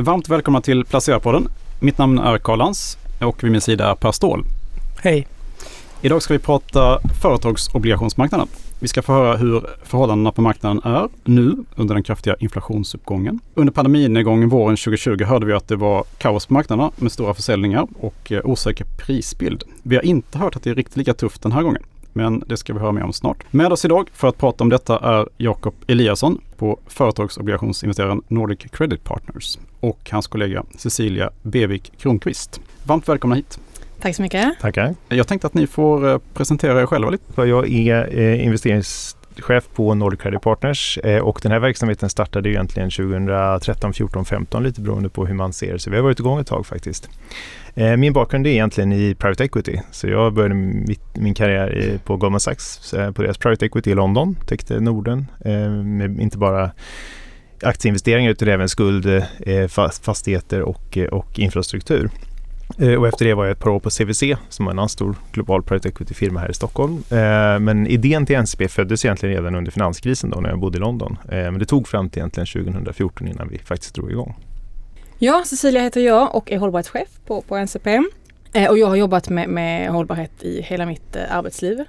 Varmt välkomna till Placerarpodden. Mitt namn är Karl Lans och vid min sida är Per Ståhl. Hej. Idag ska vi prata företagsobligationsmarknaden. Vi ska få höra hur förhållandena på marknaden är nu under den kraftiga inflationsuppgången. Under pandeminedgången våren 2020 hörde vi att det var kaos på marknaderna med stora försäljningar och eh, osäker prisbild. Vi har inte hört att det är riktigt lika tufft den här gången. Men det ska vi höra mer om snart. Med oss idag för att prata om detta är Jakob Eliasson på företagsobligationsinvesteraren Nordic Credit Partners och hans kollega Cecilia Bevik Kronqvist. Varmt välkomna hit. Tack så mycket. Tackar. Jag tänkte att ni får eh, presentera er själva lite. Jag är eh, chef på Nordic Credit Partners eh, och den här verksamheten startade egentligen 2013, 14, 15 lite beroende på hur man ser Så vi har varit igång ett tag faktiskt. Eh, min bakgrund är egentligen i private equity. Så jag började mitt, min karriär på Goldman Sachs på deras private equity i London. Täckte Norden eh, med inte bara aktieinvesteringar utan även skuld, eh, fastigheter och, och infrastruktur. Eh, och efter det var jag ett par år på CVC som är en annan stor global private equity-firma här i Stockholm. Eh, men idén till NCP föddes egentligen redan under finanskrisen då när jag bodde i London. Eh, men det tog fram till egentligen 2014 innan vi faktiskt drog igång. Ja, Cecilia heter jag och är hållbarhetschef på, på NCP. Och jag har jobbat med, med hållbarhet i hela mitt arbetsliv.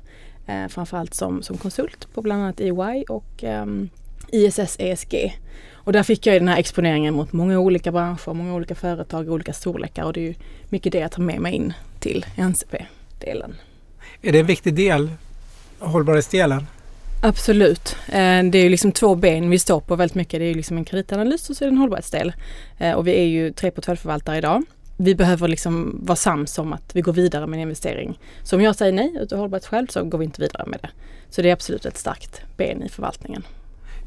Framförallt som, som konsult på bland annat EY och ehm, ISS ESG. Och där fick jag den här exponeringen mot många olika branscher, många olika företag, olika storlekar och det är ju mycket det jag tar med mig in till NCP-delen. Är det en viktig del, hållbarhetsdelen? Absolut. Eh, det är ju liksom två ben vi står på väldigt mycket. Det är ju liksom en kreditanalys och så är det en hållbarhetsdel. Eh, och vi är ju tre portföljförvaltare idag. Vi behöver liksom vara sams om att vi går vidare med en investering. Så om jag säger nej utav hållbarhetsskäl så går vi inte vidare med det. Så det är absolut ett starkt ben i förvaltningen.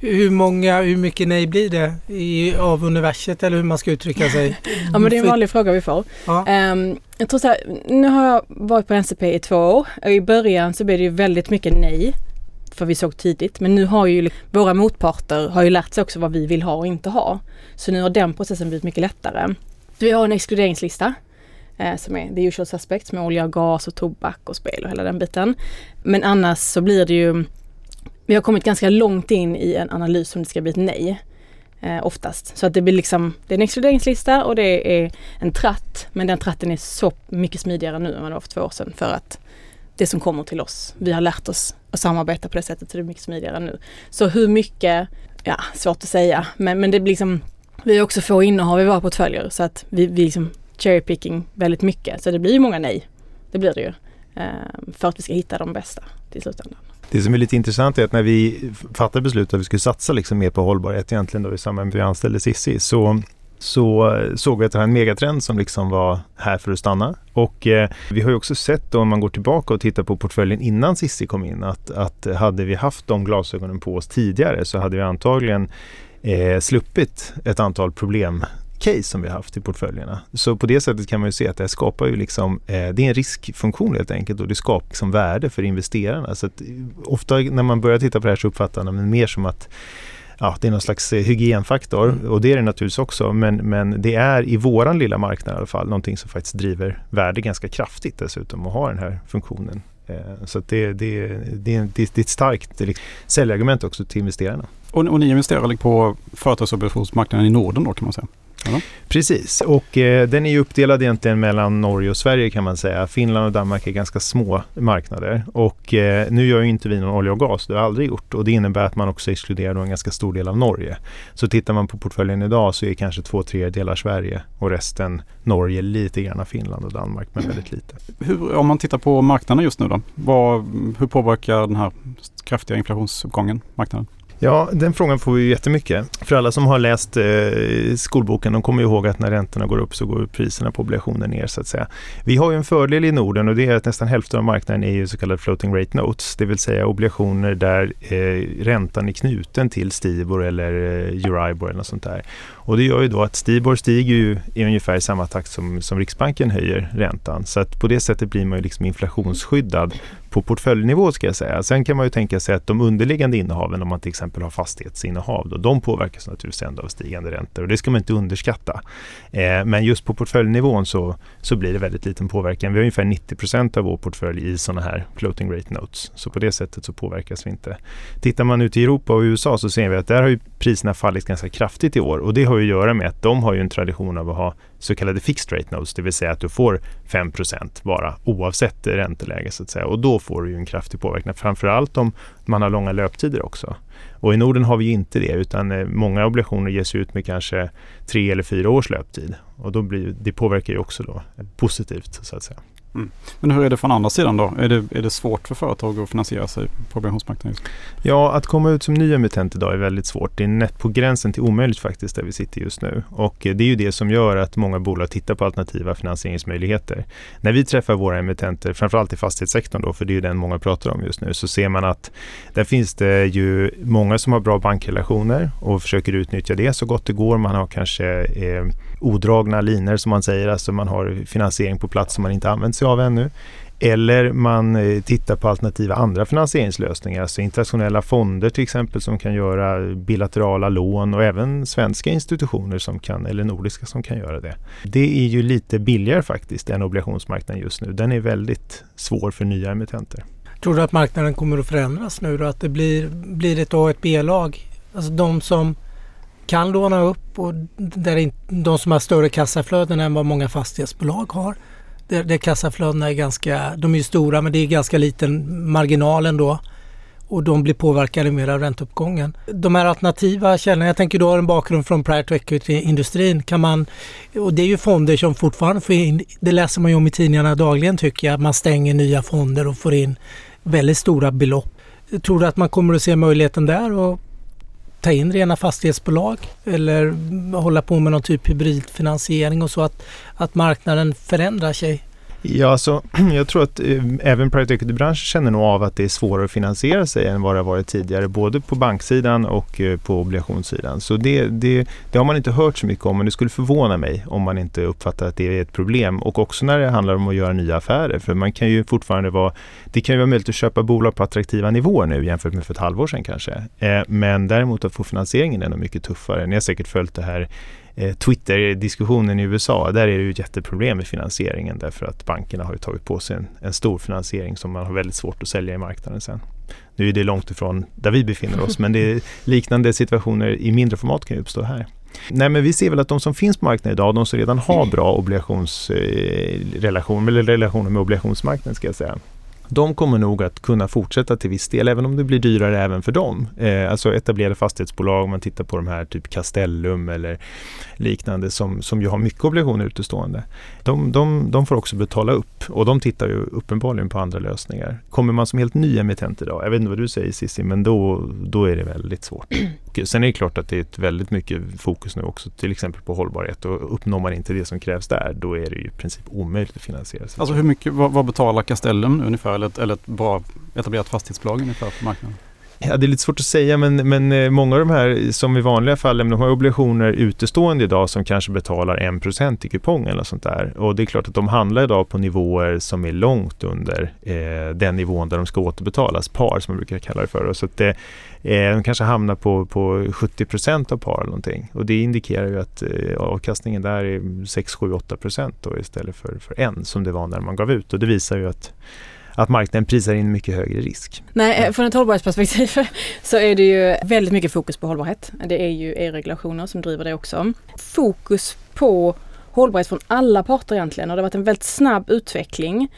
Hur många, hur mycket nej blir det i, av universet eller hur man ska uttrycka sig? ja men det är en vanlig fråga vi får. Ja. Um, jag tror så här, nu har jag varit på NCP i två år och i början så blev det ju väldigt mycket nej. För vi såg tidigt men nu har ju våra motparter har ju lärt sig också vad vi vill ha och inte ha. Så nu har den processen blivit mycket lättare. Vi har en exkluderingslista eh, som är the usual suspects med olja, gas och tobak och spel och hela den biten. Men annars så blir det ju vi har kommit ganska långt in i en analys om det ska bli ett nej. Eh, oftast. Så att det blir liksom, det är en exkluderingslista och det är en tratt. Men den tratten är så mycket smidigare nu än vad det var för två år sedan. För att det som kommer till oss, vi har lärt oss att samarbeta på det sättet så det är mycket smidigare nu. Så hur mycket, ja svårt att säga. Men, men det blir liksom, vi har också få innehav i våra portföljer så att vi, vi liksom cherry picking väldigt mycket. Så det blir ju många nej. Det blir det ju. Eh, för att vi ska hitta de bästa till slutändan. Det som är lite intressant är att när vi fattade beslutet att vi skulle satsa liksom mer på hållbarhet egentligen då i samband med att vi anställde Sissi så så eh, såg vi att det här är en megatrend som liksom var här för att stanna. Och eh, vi har ju också sett då, om man går tillbaka och tittar på portföljen innan Sissi kom in att, att hade vi haft de glasögonen på oss tidigare så hade vi antagligen eh, sluppit ett antal problem case som vi har haft i portföljerna. Så på det sättet kan man ju se att det här skapar ju liksom, eh, det är en riskfunktion helt enkelt och det skapar liksom värde för investerarna. Så att, eh, ofta när man börjar titta på det här så uppfattar man det mer som att ja, det är någon slags eh, hygienfaktor mm. och det är det naturligtvis också. Men, men det är i våran lilla marknad i alla fall någonting som faktiskt driver värde ganska kraftigt dessutom att ha den här funktionen. Så det, det, det, det, är ett starkt säljargument också till investerarna. Och, och ni investerar på företagsobligationsmarknaden i Norden då kan man säga? Ja. Precis, och eh, den är ju uppdelad egentligen mellan Norge och Sverige kan man säga. Finland och Danmark är ganska små marknader och eh, nu gör ju inte vi någon olja och gas, det har vi aldrig gjort och det innebär att man också exkluderar en ganska stor del av Norge. Så tittar man på portföljen idag så är kanske två tredjedelar Sverige och resten Norge, lite grann Finland och Danmark men väldigt lite. Hur, om man tittar på marknaden just nu då, vad, hur påverkar den här kraftiga inflationsuppgången marknaden? Ja, den frågan får vi jättemycket. För alla som har läst eh, skolboken, de kommer ihåg att när räntorna går upp så går priserna på obligationer ner så att säga. Vi har ju en fördel i Norden och det är att nästan hälften av marknaden är ju så kallade floating rate notes, det vill säga obligationer där eh, räntan är knuten till Stibor eller eh, Euribor eller något sånt där. Och det gör ju då att Stibor stiger ju i ungefär samma takt som, som Riksbanken höjer räntan. Så att på det sättet blir man ju liksom inflationsskyddad på portföljnivå ska jag säga. Sen kan man ju tänka sig att de underliggande innehaven, om man till exempel har fastighetsinnehav, då, de påverkas naturligtvis ändå av stigande räntor och det ska man inte underskatta. Eh, men just på portföljnivån så, så blir det väldigt liten påverkan. Vi har ungefär 90% av vår portfölj i sådana här floating rate notes. Så på det sättet så påverkas vi inte. Tittar man ut i Europa och USA så ser vi att där har ju priserna fallit ganska kraftigt i år och det har ju att göra med att de har ju en tradition av att ha så kallade fixed rate notes, det vill säga att du får 5 bara oavsett ränteläge så att säga. Och då får du ju en kraftig påverkan, framförallt om man har långa löptider också. Och i Norden har vi ju inte det utan eh, många obligationer ges ut med kanske tre eller fyra års löptid. Och då blir, det påverkar ju också då eh, positivt så att säga. Mm. Men hur är det från andra sidan då? Är det, är det svårt för företag att finansiera sig på obligationsmarknaden? Ja, att komma ut som ny emittent idag är väldigt svårt. Det är nätt på gränsen till omöjligt faktiskt där vi sitter just nu. Och eh, det är ju det som gör att många bolag tittar på alternativa finansieringsmöjligheter. När vi träffar våra emittenter, framförallt i fastighetssektorn då, för det är ju den många pratar om just nu, så ser man att där finns det ju många som har bra bankrelationer och försöker utnyttja det så gott det går. Man har kanske eh, odragna linor som man säger, alltså man har finansiering på plats som man inte använt sig av ännu. Eller man eh, tittar på alternativa andra finansieringslösningar, alltså internationella fonder till exempel som kan göra bilaterala lån och även svenska institutioner som kan, eller nordiska som kan göra det. Det är ju lite billigare faktiskt än obligationsmarknaden just nu. Den är väldigt svår för nya emittenter. Tror du att marknaden kommer att förändras nu då? Att det blir, blir ett A och ett B-lag? Alltså de som kan låna upp och där de som har större kassaflöden än vad många fastighetsbolag har. Där, där kassaflödena är ganska, de är ju stora men det är ganska liten marginal ändå. Och de blir påverkade mer av ränteuppgången. De här alternativa källorna, jag tänker du har en bakgrund från private equity-industrin. Kan man, och det är ju fonder som fortfarande får in, det läser man ju om i tidningarna dagligen tycker jag, man stänger nya fonder och får in väldigt stora belopp. Tror du att man kommer att se möjligheten där och ta in rena fastighetsbolag eller hålla på med någon typ hybridfinansiering och så att, att marknaden förändrar sig? Ja, alltså, jag tror att eh, även private equity-branschen känner nog av att det är svårare att finansiera sig än vad det har varit tidigare, både på banksidan och eh, på obligationssidan. Så det, det, det, har man inte hört så mycket om, men det skulle förvåna mig om man inte uppfattar att det är ett problem. Och också när det handlar om att göra nya affärer, för man kan ju fortfarande vara, det kan ju vara möjligt att köpa bolag på attraktiva nivåer nu jämfört med för ett halvår sedan kanske. Eh, men däremot att få finansieringen är nog mycket tuffare. Ni har säkert följt det här Twitter-diskussionen i USA, där är det ju ett jätteproblem med finansieringen därför att bankerna har ju tagit på sig en, en, stor finansiering som man har väldigt svårt att sälja i marknaden sen. Nu är det långt ifrån där vi befinner oss men det är liknande situationer i mindre format kan ju uppstå här. Nej men vi ser väl att de som finns på marknaden idag, de som redan har bra obligationsrelationer, eh, eller relationer med obligationsmarknaden ska jag säga, de kommer nog att kunna fortsätta till viss del, även om det blir dyrare även för dem. Eh, alltså etablerade fastighetsbolag, om man tittar på de här typ Castellum eller liknande som, som ju har mycket obligationer utestående. De, de, de får också betala upp och de tittar ju uppenbarligen på andra lösningar. Kommer man som helt ny emittent idag, jag vet inte vad du säger Cissi, men då, då är det väldigt svårt. Sen är det klart att det är ett väldigt mycket fokus nu också till exempel på hållbarhet och uppnår man inte det som krävs där, då är det ju i princip omöjligt att finansiera sig. Alltså hur mycket, vad, vad betalar Castellum ungefär eller ett, eller ett bra etablerat fastighetsbolag ungefär på marknaden? Ja, det är lite svårt att säga men, men eh, många av de här som i vanliga fall, de har obligationer utestående idag som kanske betalar 1% i kupong eller sånt där. Och det är klart att de handlar idag på nivåer som är långt under eh, den nivån där de ska återbetalas, par som man brukar kalla det för. Så att det, eh, de kanske hamnar på, på 70% av par eller någonting. Och det indikerar ju att eh, avkastningen där är 6, 7, 8% då istället för, för en som det var när man gav ut. Och det visar ju att att marknaden prisar in mycket högre risk. Nej, eh, från ett hållbarhetsperspektiv så är det ju väldigt mycket fokus på hållbarhet. Det är ju EU-regulationer som driver det också. Fokus på hållbarhet från alla parter egentligen och det har varit en väldigt snabb utveckling.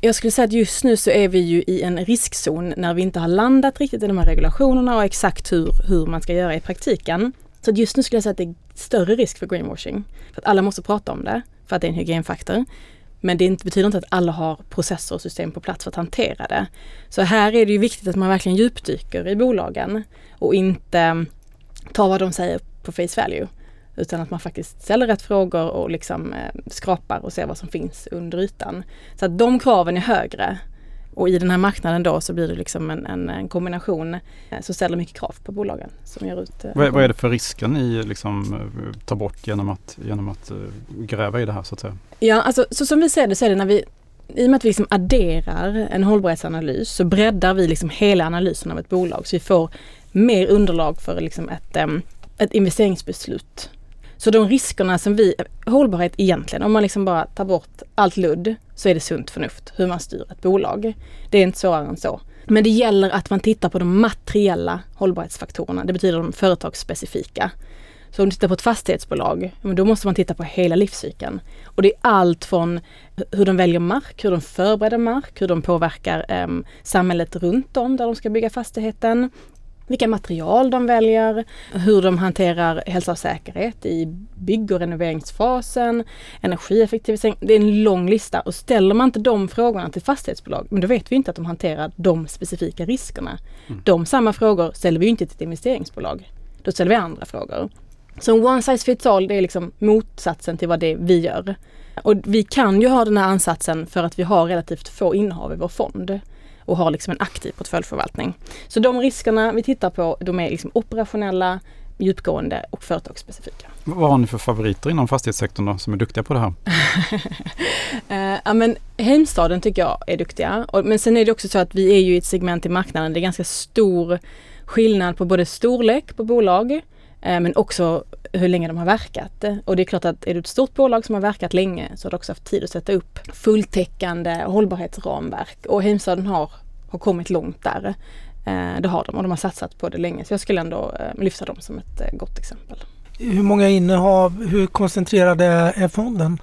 Jag skulle säga att just nu så är vi ju i en riskzon när vi inte har landat riktigt i de här regulationerna och exakt hur, hur man ska göra i praktiken. Så just nu skulle jag säga att det är större risk för greenwashing. För att alla måste prata om det för att det är en hygienfaktor. Men det betyder inte att alla har processer och system på plats för att hantera det. Så här är det ju viktigt att man verkligen djupdyker i bolagen och inte mm, tar vad de säger på face value. Utan att man faktiskt ställer rätt frågor och liksom eh, skrapar och ser vad som finns under ytan. Så att de kraven är högre. Och i den här marknaden då så blir det liksom en, en, en kombination eh, som ställer mycket krav på bolagen. Som gör ut, eh, vad, vad, är det för risker ni liksom eh, tar bort genom att, genom att gräva i det här så att säga? Ja, alltså så som vi ser det så är det när vi i och med att vi liksom adderar en hållbarhetsanalys så breddar vi liksom hela analysen av ett bolag så vi får mer underlag för liksom ett, ett investeringsbeslut så de riskerna som vi, hållbarhet egentligen, om man liksom bara tar bort allt ludd så är det sunt förnuft hur man styr ett bolag. Det är inte svårare än så. Men det gäller att man tittar på de materiella hållbarhetsfaktorerna, det betyder de företagsspecifika. Så om du tittar på ett fastighetsbolag, då måste man titta på hela livscykeln. Och det är allt från hur de väljer mark, hur de förbereder mark, hur de påverkar eh, samhället runt om där de ska bygga fastigheten, vilka material de väljer, hur de hanterar hälsa och säkerhet i bygg och renoveringsfasen, energieffektivisering. Det är en lång lista och ställer man inte de frågorna till fastighetsbolag, men då vet vi inte att de hanterar de specifika riskerna. Mm. De samma frågor ställer vi inte till ett investeringsbolag. Då ställer vi andra frågor. Så one size fits all, det är liksom motsatsen till vad det är vi gör. Och vi kan ju ha den här ansatsen för att vi har relativt få innehav i vår fond och har liksom en aktiv portföljförvaltning. Så de riskerna vi tittar på, de är liksom operationella, djupgående och företagsspecifika. Vad har ni för favoriter inom fastighetssektorn då, som är duktiga på det här? uh, ja men Heimstaden tycker jag är duktiga. Men sen är det också så att vi är ju i ett segment i marknaden, det är ganska stor skillnad på både storlek på bolag uh, men också hur länge de har verkat. Och det är klart att är du ett stort bolag som har verkat länge så har du också haft tid att sätta upp fulltäckande hållbarhetsramverk och Heimstaden har, har kommit långt där. Eh, det har de och de har satsat på det länge så jag skulle ändå eh, lyfta dem som ett eh, gott exempel. Hur många innehav, hur koncentrerade är fonden?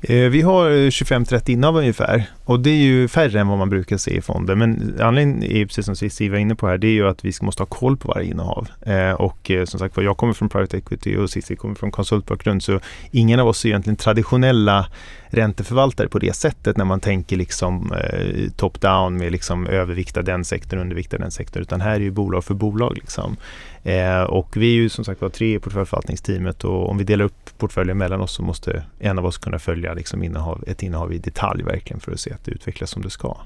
Eh, vi har eh, 25-30 innehav ungefär och det är ju färre än vad man brukar se i fonder. Men anledningen är precis som Cissi var inne på här, det är ju att vi måste ha koll på varje innehav. Eh, och som sagt jag kommer från private equity och Cissi kommer från konsultbakgrund så ingen av oss är egentligen traditionella ränteförvaltare på det sättet när man tänker liksom top-down med liksom övervikta den sektorn, undervikta den sektorn. Utan här är ju bolag för bolag. Liksom. och vi är ju som sagt var tre i portföljförvaltningsteamet och om vi delar upp portföljen mellan oss så måste en av oss kunna följa liksom innehav, ett innehav i detalj verkligen för att se att det utvecklas som det ska.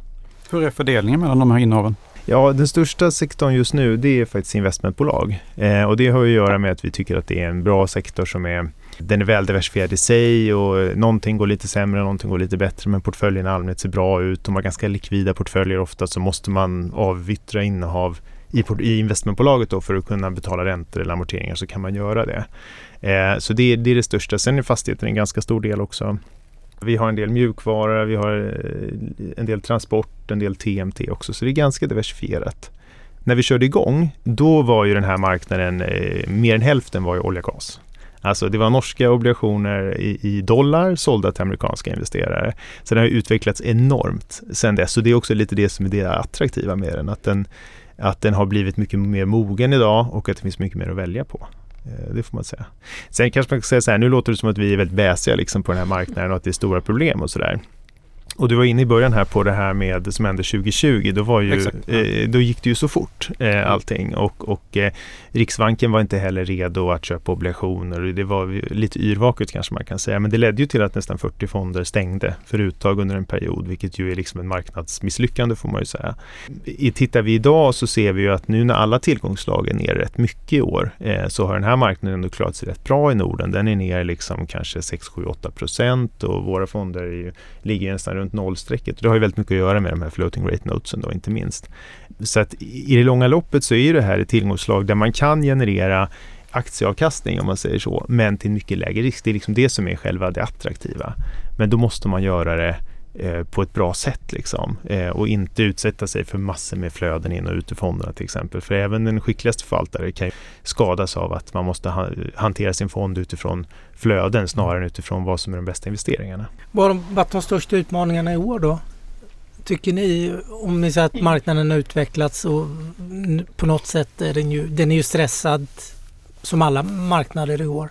Hur är fördelningen mellan de här innehaven? Ja, den största sektorn just nu det är faktiskt investmentbolag. Eh, och det har att göra med att vi tycker att det är en bra sektor som är den är väl diversifierad i sig och någonting går lite sämre, någonting går lite bättre men portföljen i allmänhet ser bra ut. De har ganska likvida portföljer ofta så måste man avyttra innehav i, i investmentbolaget då för att kunna betala räntor eller amorteringar så kan man göra det. Eh, så det, det, är det största. Sen är fastigheten en ganska stor del också. Vi har en del mjukvara, vi har eh, en del transport, en del TMT också, så det är ganska diversifierat. När vi körde igång, då var ju den här marknaden, eh, mer än hälften var ju olja och gas. Alltså det var norska obligationer i, i, dollar sålda till amerikanska investerare. Så den har utvecklats enormt sen dess. Så det är också lite det som är det attraktiva med den. Att den, att den har blivit mycket mer mogen idag och att det finns mycket mer att välja på. Eh, det får man säga. Sen kanske man kan säga så här, nu låter det som att vi är väldigt väsiga liksom på den här marknaden och att det är stora problem och sådär. Och du var inne i början här på det här med som hände 2020. Då, var ju, Exakt, ja. eh, då gick det ju så fort eh, allting och, och eh, Riksbanken var inte heller redo att köpa obligationer. Det var lite yrvaket kanske man kan säga. Men det ledde ju till att nästan 40 fonder stängde för uttag under en period, vilket ju är liksom en marknadsmisslyckande får man ju säga. I, tittar vi idag så ser vi ju att nu när alla tillgångslag är ner rätt mycket i år eh, så har den här marknaden ändå klarat sig rätt bra i Norden. Den är ner liksom kanske 6, 7, 8 procent och våra fonder är ju, ligger nästan runt nollstrecket. Det har ju väldigt mycket att göra med de här floating rate notesen då inte minst. Så att i det långa loppet så är det här ett tillgångsslag där man kan generera aktieavkastning om man säger så, men till mycket lägre risk. Det är liksom det som är själva det attraktiva. Men då måste man göra det eh, på ett bra sätt liksom. Eh, och inte utsätta sig för massor med flöden in och ut ur fonderna till exempel. För även den skickligaste förvaltare kan skadas av att man måste ha, hantera sin fond utifrån flöden snarare än utifrån vad som är de bästa investeringarna. Vad har varit de största utmaningarna i år då? Tycker ni, om ni säger att marknaden har utvecklats och på något sätt är den ju, den är ju stressad som alla marknader i år.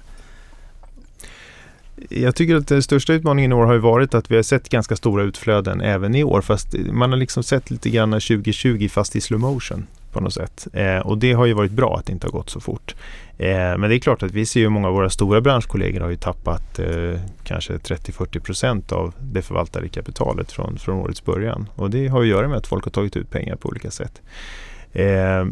Jag tycker att den största utmaningen i år har varit att vi har sett ganska stora utflöden även i år. Fast man har liksom sett lite grann 2020 fast i slow motion på något sätt. Eh, och det har ju varit bra att det inte har gått så fort. Eh, men det är klart att vi ser ju många av våra stora branschkollegor har ju tappat eh, kanske 30-40 procent av det förvaltade kapitalet från, från årets början. Och det har ju att göra med att folk har tagit ut pengar på olika sätt. Eh,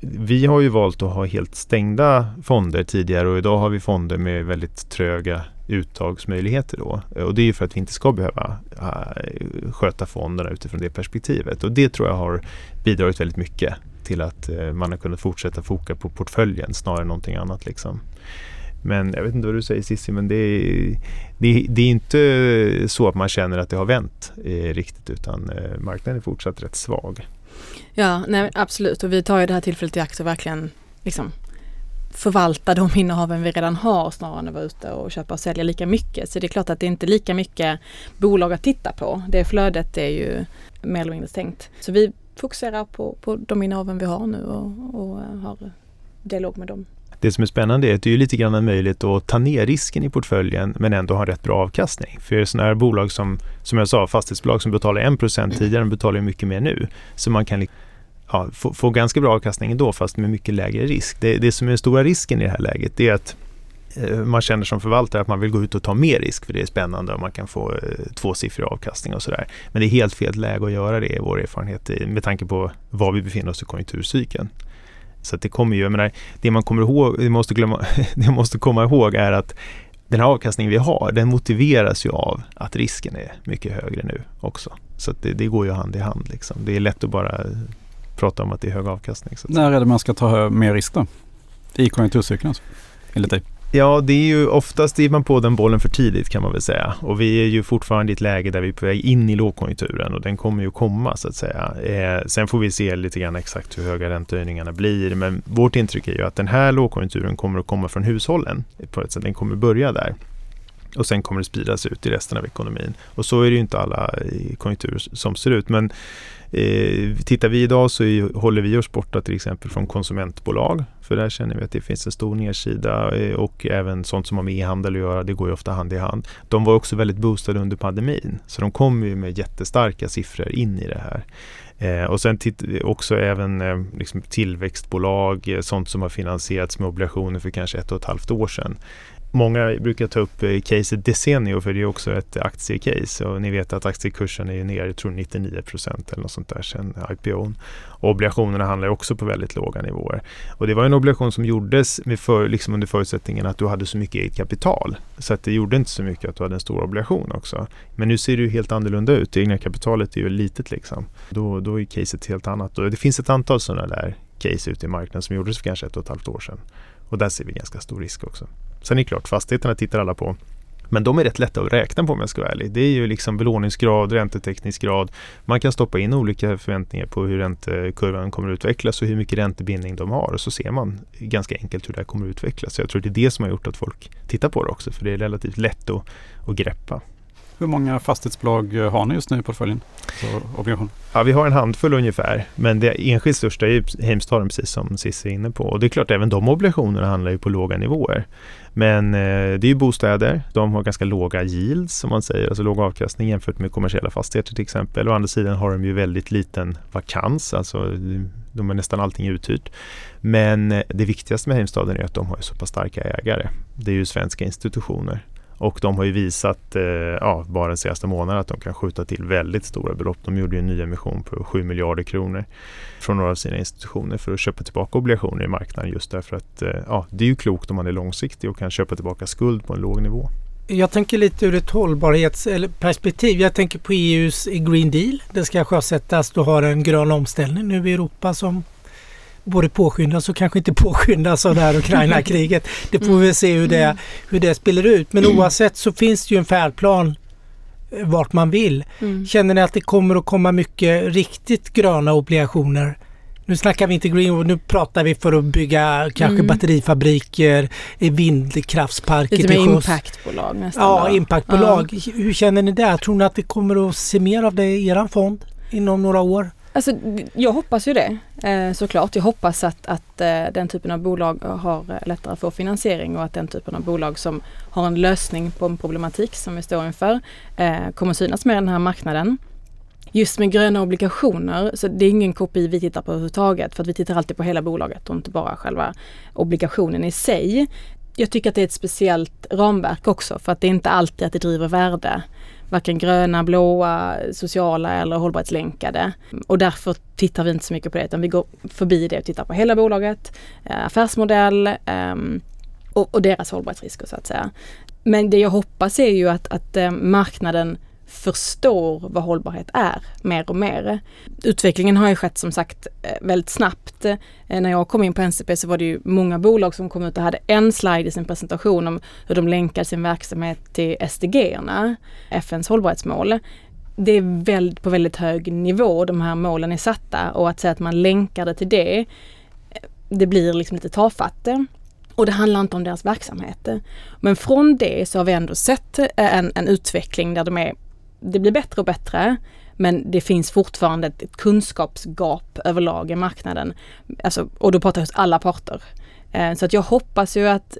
vi har ju valt att ha helt stängda fonder tidigare och idag har vi fonder med väldigt tröga uttagsmöjligheter då. Och det är ju för att vi inte ska behöva äh, sköta fonderna utifrån det perspektivet. Och det tror jag har bidragit väldigt mycket till att äh, man har kunnat fortsätta foka på portföljen snarare än någonting annat. Liksom. Men jag vet inte vad du säger Cissi, men det är, det, det är inte så att man känner att det har vänt eh, riktigt utan eh, marknaden är fortsatt rätt svag. Ja, nej, absolut och vi tar ju det här tillfället i akt och verkligen liksom förvalta de innehaven vi redan har snarare än att vara ute och köpa och sälja lika mycket. Så det är klart att det inte är lika mycket bolag att titta på. Det flödet är ju mer eller mindre stängt. Så vi fokuserar på, på de innehaven vi har nu och, och har dialog med dem. Det som är spännande är att det är lite grann möjligt att ta ner risken i portföljen men ändå ha rätt bra avkastning. För sådana här bolag som, som jag sa, fastighetsbolag som betalar 1% tidigare, betalar mycket mer nu. Så man kan ja, få, få, ganska bra avkastning ändå fast med mycket lägre risk. Det, det som är den stora risken i det här läget det är att eh, man känner som förvaltare att man vill gå ut och ta mer risk för det är spännande och man kan få eh, tvåsiffrig avkastning och sådär. Men det är helt fel läge att göra det i vår erfarenhet med tanke på var vi befinner oss i konjunkturcykeln. Så det kommer ju, jag menar, det man kommer ihåg, det måste, glömma, det måste komma ihåg är att den här avkastningen vi har, den motiveras ju av att risken är mycket högre nu också. Så det, det, går ju hand i hand. Liksom. Det är lätt att bara prata om att det är hög avkastning. Så När är det man ska ta mer risk då? I konjunkturcykeln alltså, enligt dig? Ja, det är ju oftast driver man på den bollen för tidigt kan man väl säga. Och vi är ju fortfarande i ett läge där vi är på väg in i lågkonjunkturen och den kommer ju komma så att säga. Eh, sen får vi se lite grann exakt hur höga räntehöjningarna blir. Men vårt intryck är ju att den här lågkonjunkturen kommer att komma från hushållen. På ett sätt. Den kommer börja där. Och sen kommer det spridas ut i resten av ekonomin. Och så är det ju inte alla konjunkturer som ser ut. Men Eh, tittar vi idag så är, håller vi oss borta till exempel från konsumentbolag. För där känner vi att det finns en stor nedsida eh, och även sånt som har med e-handel att göra. Det går ju ofta hand i hand. De var också väldigt boostade under pandemin. Så de kommer ju med jättestarka siffror in i det här. Eh, och sen också även eh, liksom tillväxtbolag, eh, sånt som har finansierats med obligationer för kanske ett och ett halvt år sedan. Många brukar ta upp eh, caset Desenio för det är också ett aktiecase och ni vet att aktiekursen är ner, jag tror 99 procent eller något sånt där sen IPOn. Och obligationerna handlar också på väldigt låga nivåer. Och det var en obligation som gjordes med för, liksom under förutsättningen att du hade så mycket eget kapital. Så att det gjorde inte så mycket att du hade en stor obligation också. Men nu ser det ju helt annorlunda ut. Det egna kapitalet är ju litet liksom. Då, då är caset helt annat. Och det finns ett antal sådana där case ute i marknaden som gjordes för kanske ett och ett halvt år sedan. Och där ser vi ganska stor risk också. Sen är det klart, fastigheterna tittar alla på. Men de är rätt lätta att räkna på om jag ska vara ärlig. Det är ju liksom belåningsgrad, ränteteknisk grad. Man kan stoppa in olika förväntningar på hur räntekurvan kommer att utvecklas och hur mycket räntebindning de har. Och så ser man ganska enkelt hur det här kommer att utvecklas. Så jag tror det är det som har gjort att folk tittar på det också. För det är relativt lätt att, att greppa. Hur många fastighetsbolag eh, har ni just nu i portföljen? Ja, vi har en handfull ungefär. Men det enskilt största är Heimstaden precis som Cissi är inne på. Och det är klart, även de obligationerna handlar ju på låga nivåer. Men eh, det är ju bostäder. De har ganska låga yields som man säger, alltså låg avkastning jämfört med kommersiella fastigheter till exempel. Å andra sidan har de ju väldigt liten vakans, alltså de är nästan allting uthyrt. Men eh, det viktigaste med Heimstaden är att de har så pass starka ägare. Det är ju svenska institutioner. Och de har ju visat eh, ja, bara den senaste månaden att de kan skjuta till väldigt stora belopp. De gjorde ju en ny emission på 7 miljarder kronor från några av sina institutioner för att köpa tillbaka obligationer i marknaden just därför att eh, ja, det är ju klokt om man är långsiktig och kan köpa tillbaka skuld på en låg nivå. Jag tänker lite ur ett hållbarhetsperspektiv. Jag tänker på EUs Green Deal. Det ska sjösättas. Du har en grön omställning nu i Europa som både påskyndas och kanske inte påskyndas av det här Ukraina-kriget. Det får vi se hur det, mm. hur det spelar ut. Men oavsett så finns det ju en färdplan eh, vart man vill. Mm. Känner ni att det kommer att komma mycket riktigt gröna obligationer? Nu snackar vi inte green, nu pratar vi för att bygga kanske mm. batterifabriker, vindkraftsparker Lite mer impactbolag nästan. Ja, då. impactbolag. Ja. Hur känner ni där? Tror ni att det kommer att se mer av det i er fond inom några år? Alltså, jag hoppas ju det eh, såklart. Jag hoppas att, att eh, den typen av bolag har eh, lättare att få finansiering och att den typen av bolag som har en lösning på en problematik som vi står inför kommer synas mer i den här marknaden. Just med gröna obligationer, så det är ingen KPI vi tittar på överhuvudtaget för att vi tittar alltid på hela bolaget och inte bara själva obligationen i sig. Jag tycker att det är ett speciellt ramverk också för att det är inte alltid att det driver värde varken gröna, blåa, sociala eller hållbarhetslänkade. Och därför tittar vi inte så mycket på det utan vi går förbi det och tittar på hela bolaget, eh, affärsmodell ehm, och, och, deras hållbarhetsrisker så att säga. Men det jag hoppas är ju att, att eh, marknaden förstår vad hållbarhet är mer och mer. Utvecklingen har ju skett som sagt eh, väldigt snabbt. Eh, när jag kom in på NCP så var det ju många bolag som kom ut och hade en slide i sin presentation om hur de länkar sin verksamhet till SDG-erna, FNs hållbarhetsmål. Det är väldigt, på väldigt hög nivå de här målen är satta och att säga att man länkar det till det, eh, det blir liksom lite tafatt. Och det handlar inte om deras verksamhet. Men från det så har vi ändå sett en, en utveckling där de är, det blir bättre och bättre. Men det finns fortfarande ett kunskapsgap överlag i marknaden. Alltså, och då pratar jag hos alla parter. Eh, så att jag hoppas ju att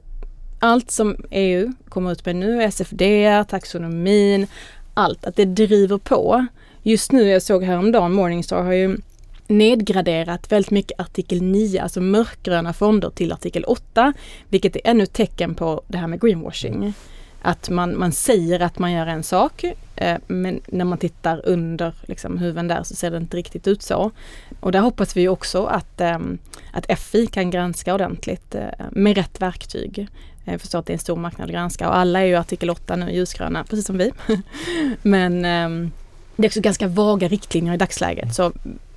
allt som EU kommer ut med nu, SFD, taxonomin, allt, att det driver på. Just nu, jag såg häromdagen, Morningstar har ju nedgraderat väldigt mycket artikel 9, alltså mörkgröna fonder till artikel 8, vilket är ännu ett tecken på det här med greenwashing. Att man, man säger att man gör en sak eh, men när man tittar under liksom, huven där så ser det inte riktigt ut så. Och där hoppas vi också att, eh, att FI kan granska ordentligt eh, med rätt verktyg. Jag förstår att det är en stor marknad att granska och alla är ju artikel 8 nu ljusgröna, precis som vi. men ehm, det är också ganska vaga riktlinjer i dagsläget. Så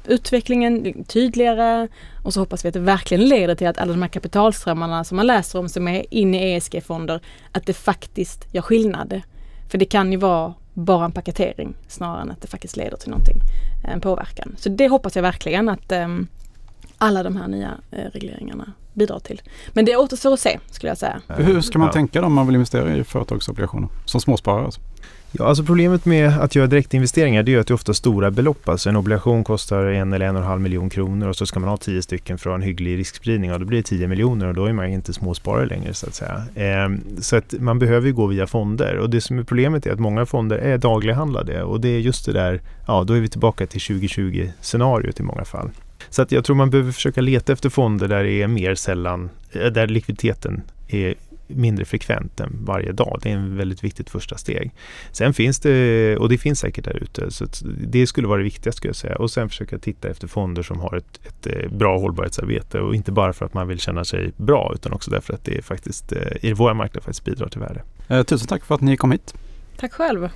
utvecklingen tydligare och så hoppas vi att det verkligen leder till att alla de här kapitalströmmarna som man läser om som är inne i ESG-fonder, att det faktiskt gör skillnad. För det kan ju vara bara en paketering snarare än att det faktiskt leder till någonting, en påverkan. Så det hoppas jag verkligen att um, alla de här nya uh, regleringarna bidrar till. Men det återstår att se skulle jag säga. Hur ska man ja. tänka om man vill investera i företagsobligationer som småsparare? Alltså? Ja, alltså problemet med att göra direktinvesteringar det är att det är ofta stora belopp. Alltså en obligation kostar en eller en och en halv miljon kronor och så ska man ha tio stycken för att ha en hygglig riskspridning och då blir det tio miljoner och då är man inte småsparare längre så att säga. Ehm, så att man behöver ju gå via fonder och det som är problemet är att många fonder är daglighandlade och det är just det där, ja då är vi tillbaka till 2020 scenariot i många fall. Så att jag tror man behöver försöka leta efter fonder där det är mer sällan, eh, där likviditeten är mindre frekvent än varje dag. Det är en väldigt viktigt första steg. Sen finns det, och det finns säkert där ute, så det skulle vara det viktigaste skulle jag säga. Och sen försöka titta efter fonder som har ett, ett eh, bra hållbarhetsarbete och inte bara för att man vill känna sig bra utan också därför att det faktiskt eh, i våra marknader faktiskt bidrar till värde. Eh, tusen tack för att ni kom hit. Tack själv.